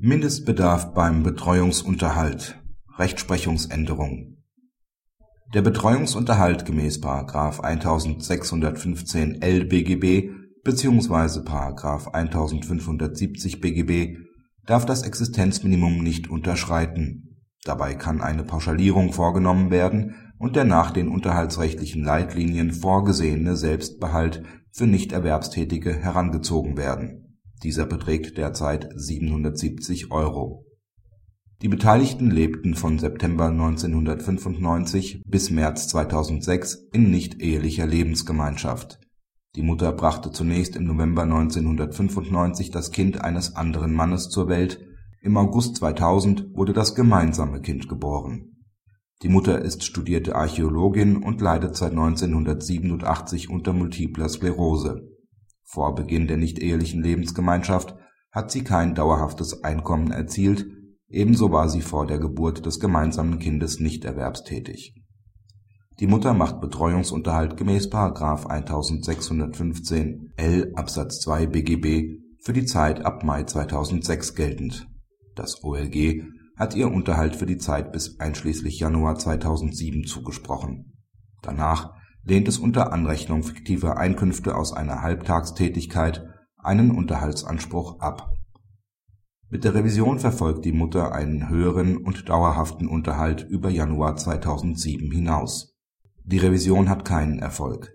Mindestbedarf beim Betreuungsunterhalt Rechtsprechungsänderung Der Betreuungsunterhalt gemäß § 1615 LBGB bzw. § 1570 BGB darf das Existenzminimum nicht unterschreiten. Dabei kann eine Pauschalierung vorgenommen werden und der nach den unterhaltsrechtlichen Leitlinien vorgesehene Selbstbehalt für Nichterwerbstätige herangezogen werden dieser beträgt derzeit 770 Euro. Die Beteiligten lebten von September 1995 bis März 2006 in nichtehelicher Lebensgemeinschaft. Die Mutter brachte zunächst im November 1995 das Kind eines anderen Mannes zur Welt, im August 2000 wurde das gemeinsame Kind geboren. Die Mutter ist studierte Archäologin und leidet seit 1987 unter Multipler Sklerose vor Beginn der nichtehelichen Lebensgemeinschaft hat sie kein dauerhaftes Einkommen erzielt, ebenso war sie vor der Geburt des gemeinsamen Kindes nicht erwerbstätig. Die Mutter macht Betreuungsunterhalt gemäß § 1615 L Absatz 2 BGB für die Zeit ab Mai 2006 geltend. Das OLG hat ihr Unterhalt für die Zeit bis einschließlich Januar 2007 zugesprochen. Danach lehnt es unter Anrechnung fiktiver Einkünfte aus einer Halbtagstätigkeit einen Unterhaltsanspruch ab. Mit der Revision verfolgt die Mutter einen höheren und dauerhaften Unterhalt über Januar 2007 hinaus. Die Revision hat keinen Erfolg.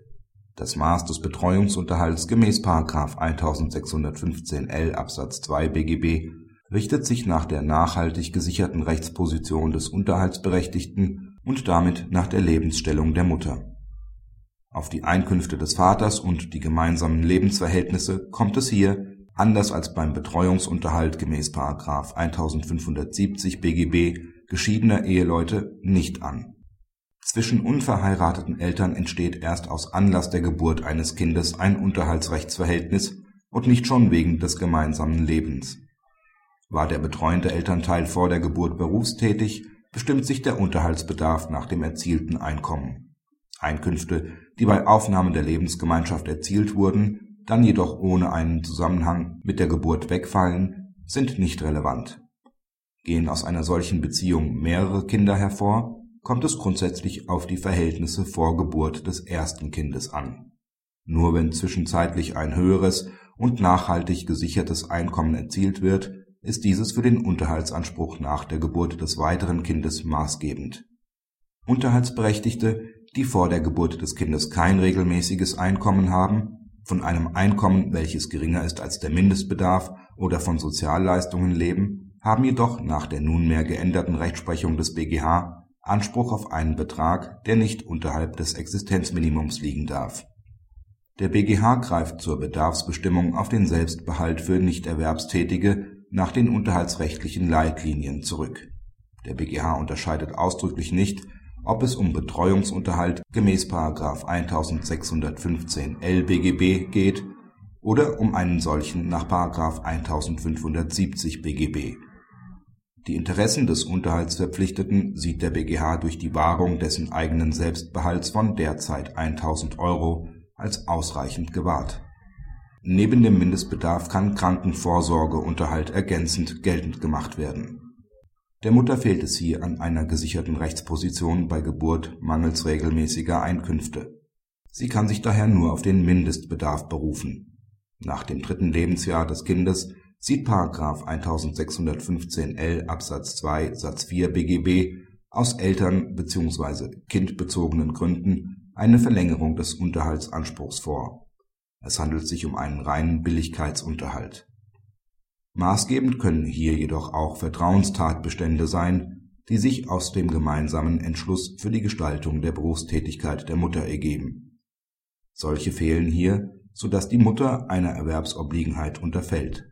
Das Maß des Betreuungsunterhalts gemäß § 1615 L Absatz 2 BGB richtet sich nach der nachhaltig gesicherten Rechtsposition des Unterhaltsberechtigten und damit nach der Lebensstellung der Mutter auf die Einkünfte des Vaters und die gemeinsamen Lebensverhältnisse kommt es hier, anders als beim Betreuungsunterhalt gemäß § 1570 BGB geschiedener Eheleute, nicht an. Zwischen unverheirateten Eltern entsteht erst aus Anlass der Geburt eines Kindes ein Unterhaltsrechtsverhältnis und nicht schon wegen des gemeinsamen Lebens. War der betreuende Elternteil vor der Geburt berufstätig, bestimmt sich der Unterhaltsbedarf nach dem erzielten Einkommen Einkünfte, die bei Aufnahme der Lebensgemeinschaft erzielt wurden, dann jedoch ohne einen Zusammenhang mit der Geburt wegfallen, sind nicht relevant. Gehen aus einer solchen Beziehung mehrere Kinder hervor, kommt es grundsätzlich auf die Verhältnisse vor Geburt des ersten Kindes an. Nur wenn zwischenzeitlich ein höheres und nachhaltig gesichertes Einkommen erzielt wird, ist dieses für den Unterhaltsanspruch nach der Geburt des weiteren Kindes maßgebend. Unterhaltsberechtigte die vor der Geburt des Kindes kein regelmäßiges Einkommen haben, von einem Einkommen, welches geringer ist als der Mindestbedarf oder von Sozialleistungen leben, haben jedoch nach der nunmehr geänderten Rechtsprechung des BGH Anspruch auf einen Betrag, der nicht unterhalb des Existenzminimums liegen darf. Der BGH greift zur Bedarfsbestimmung auf den Selbstbehalt für Nichterwerbstätige nach den unterhaltsrechtlichen Leitlinien zurück. Der BGH unterscheidet ausdrücklich nicht ob es um Betreuungsunterhalt gemäß § 1615 LBGB geht oder um einen solchen nach § 1570 BGB. Die Interessen des Unterhaltsverpflichteten sieht der BGH durch die Wahrung dessen eigenen Selbstbehalts von derzeit 1.000 Euro als ausreichend gewahrt. Neben dem Mindestbedarf kann Krankenvorsorgeunterhalt ergänzend geltend gemacht werden der Mutter fehlt es hier an einer gesicherten Rechtsposition bei Geburt mangels regelmäßiger Einkünfte. Sie kann sich daher nur auf den Mindestbedarf berufen. Nach dem dritten Lebensjahr des Kindes sieht § 1615 L Absatz 2 Satz 4 BGB aus Eltern bzw. kindbezogenen Gründen eine Verlängerung des Unterhaltsanspruchs vor. Es handelt sich um einen reinen Billigkeitsunterhalt Maßgebend können hier jedoch auch Vertrauenstatbestände sein, die sich aus dem gemeinsamen Entschluss für die Gestaltung der Berufstätigkeit der Mutter ergeben. Solche fehlen hier, so dass die Mutter einer Erwerbsobliegenheit unterfällt.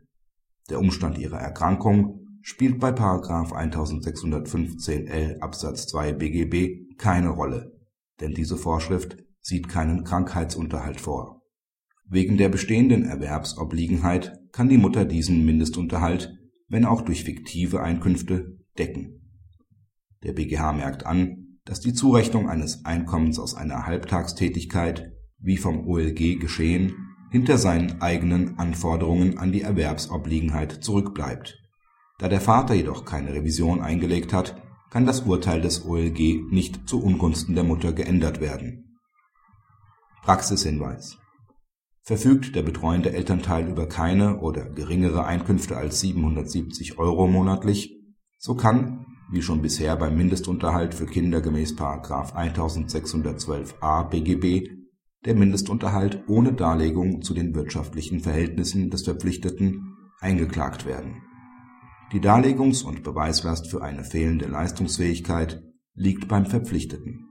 Der Umstand ihrer Erkrankung spielt bei § 1615 L Absatz 2 BGB keine Rolle, denn diese Vorschrift sieht keinen Krankheitsunterhalt vor. Wegen der bestehenden Erwerbsobliegenheit kann die Mutter diesen Mindestunterhalt, wenn auch durch fiktive Einkünfte, decken. Der BGH merkt an, dass die Zurechnung eines Einkommens aus einer Halbtagstätigkeit, wie vom OLG geschehen, hinter seinen eigenen Anforderungen an die Erwerbsobliegenheit zurückbleibt. Da der Vater jedoch keine Revision eingelegt hat, kann das Urteil des OLG nicht zu Ungunsten der Mutter geändert werden. Praxishinweis Verfügt der betreuende Elternteil über keine oder geringere Einkünfte als 770 Euro monatlich, so kann, wie schon bisher beim Mindestunterhalt für Kinder gemäß § 1612a BGB, der Mindestunterhalt ohne Darlegung zu den wirtschaftlichen Verhältnissen des Verpflichteten eingeklagt werden. Die Darlegungs - und Beweislast für eine fehlende Leistungsfähigkeit liegt beim Verpflichteten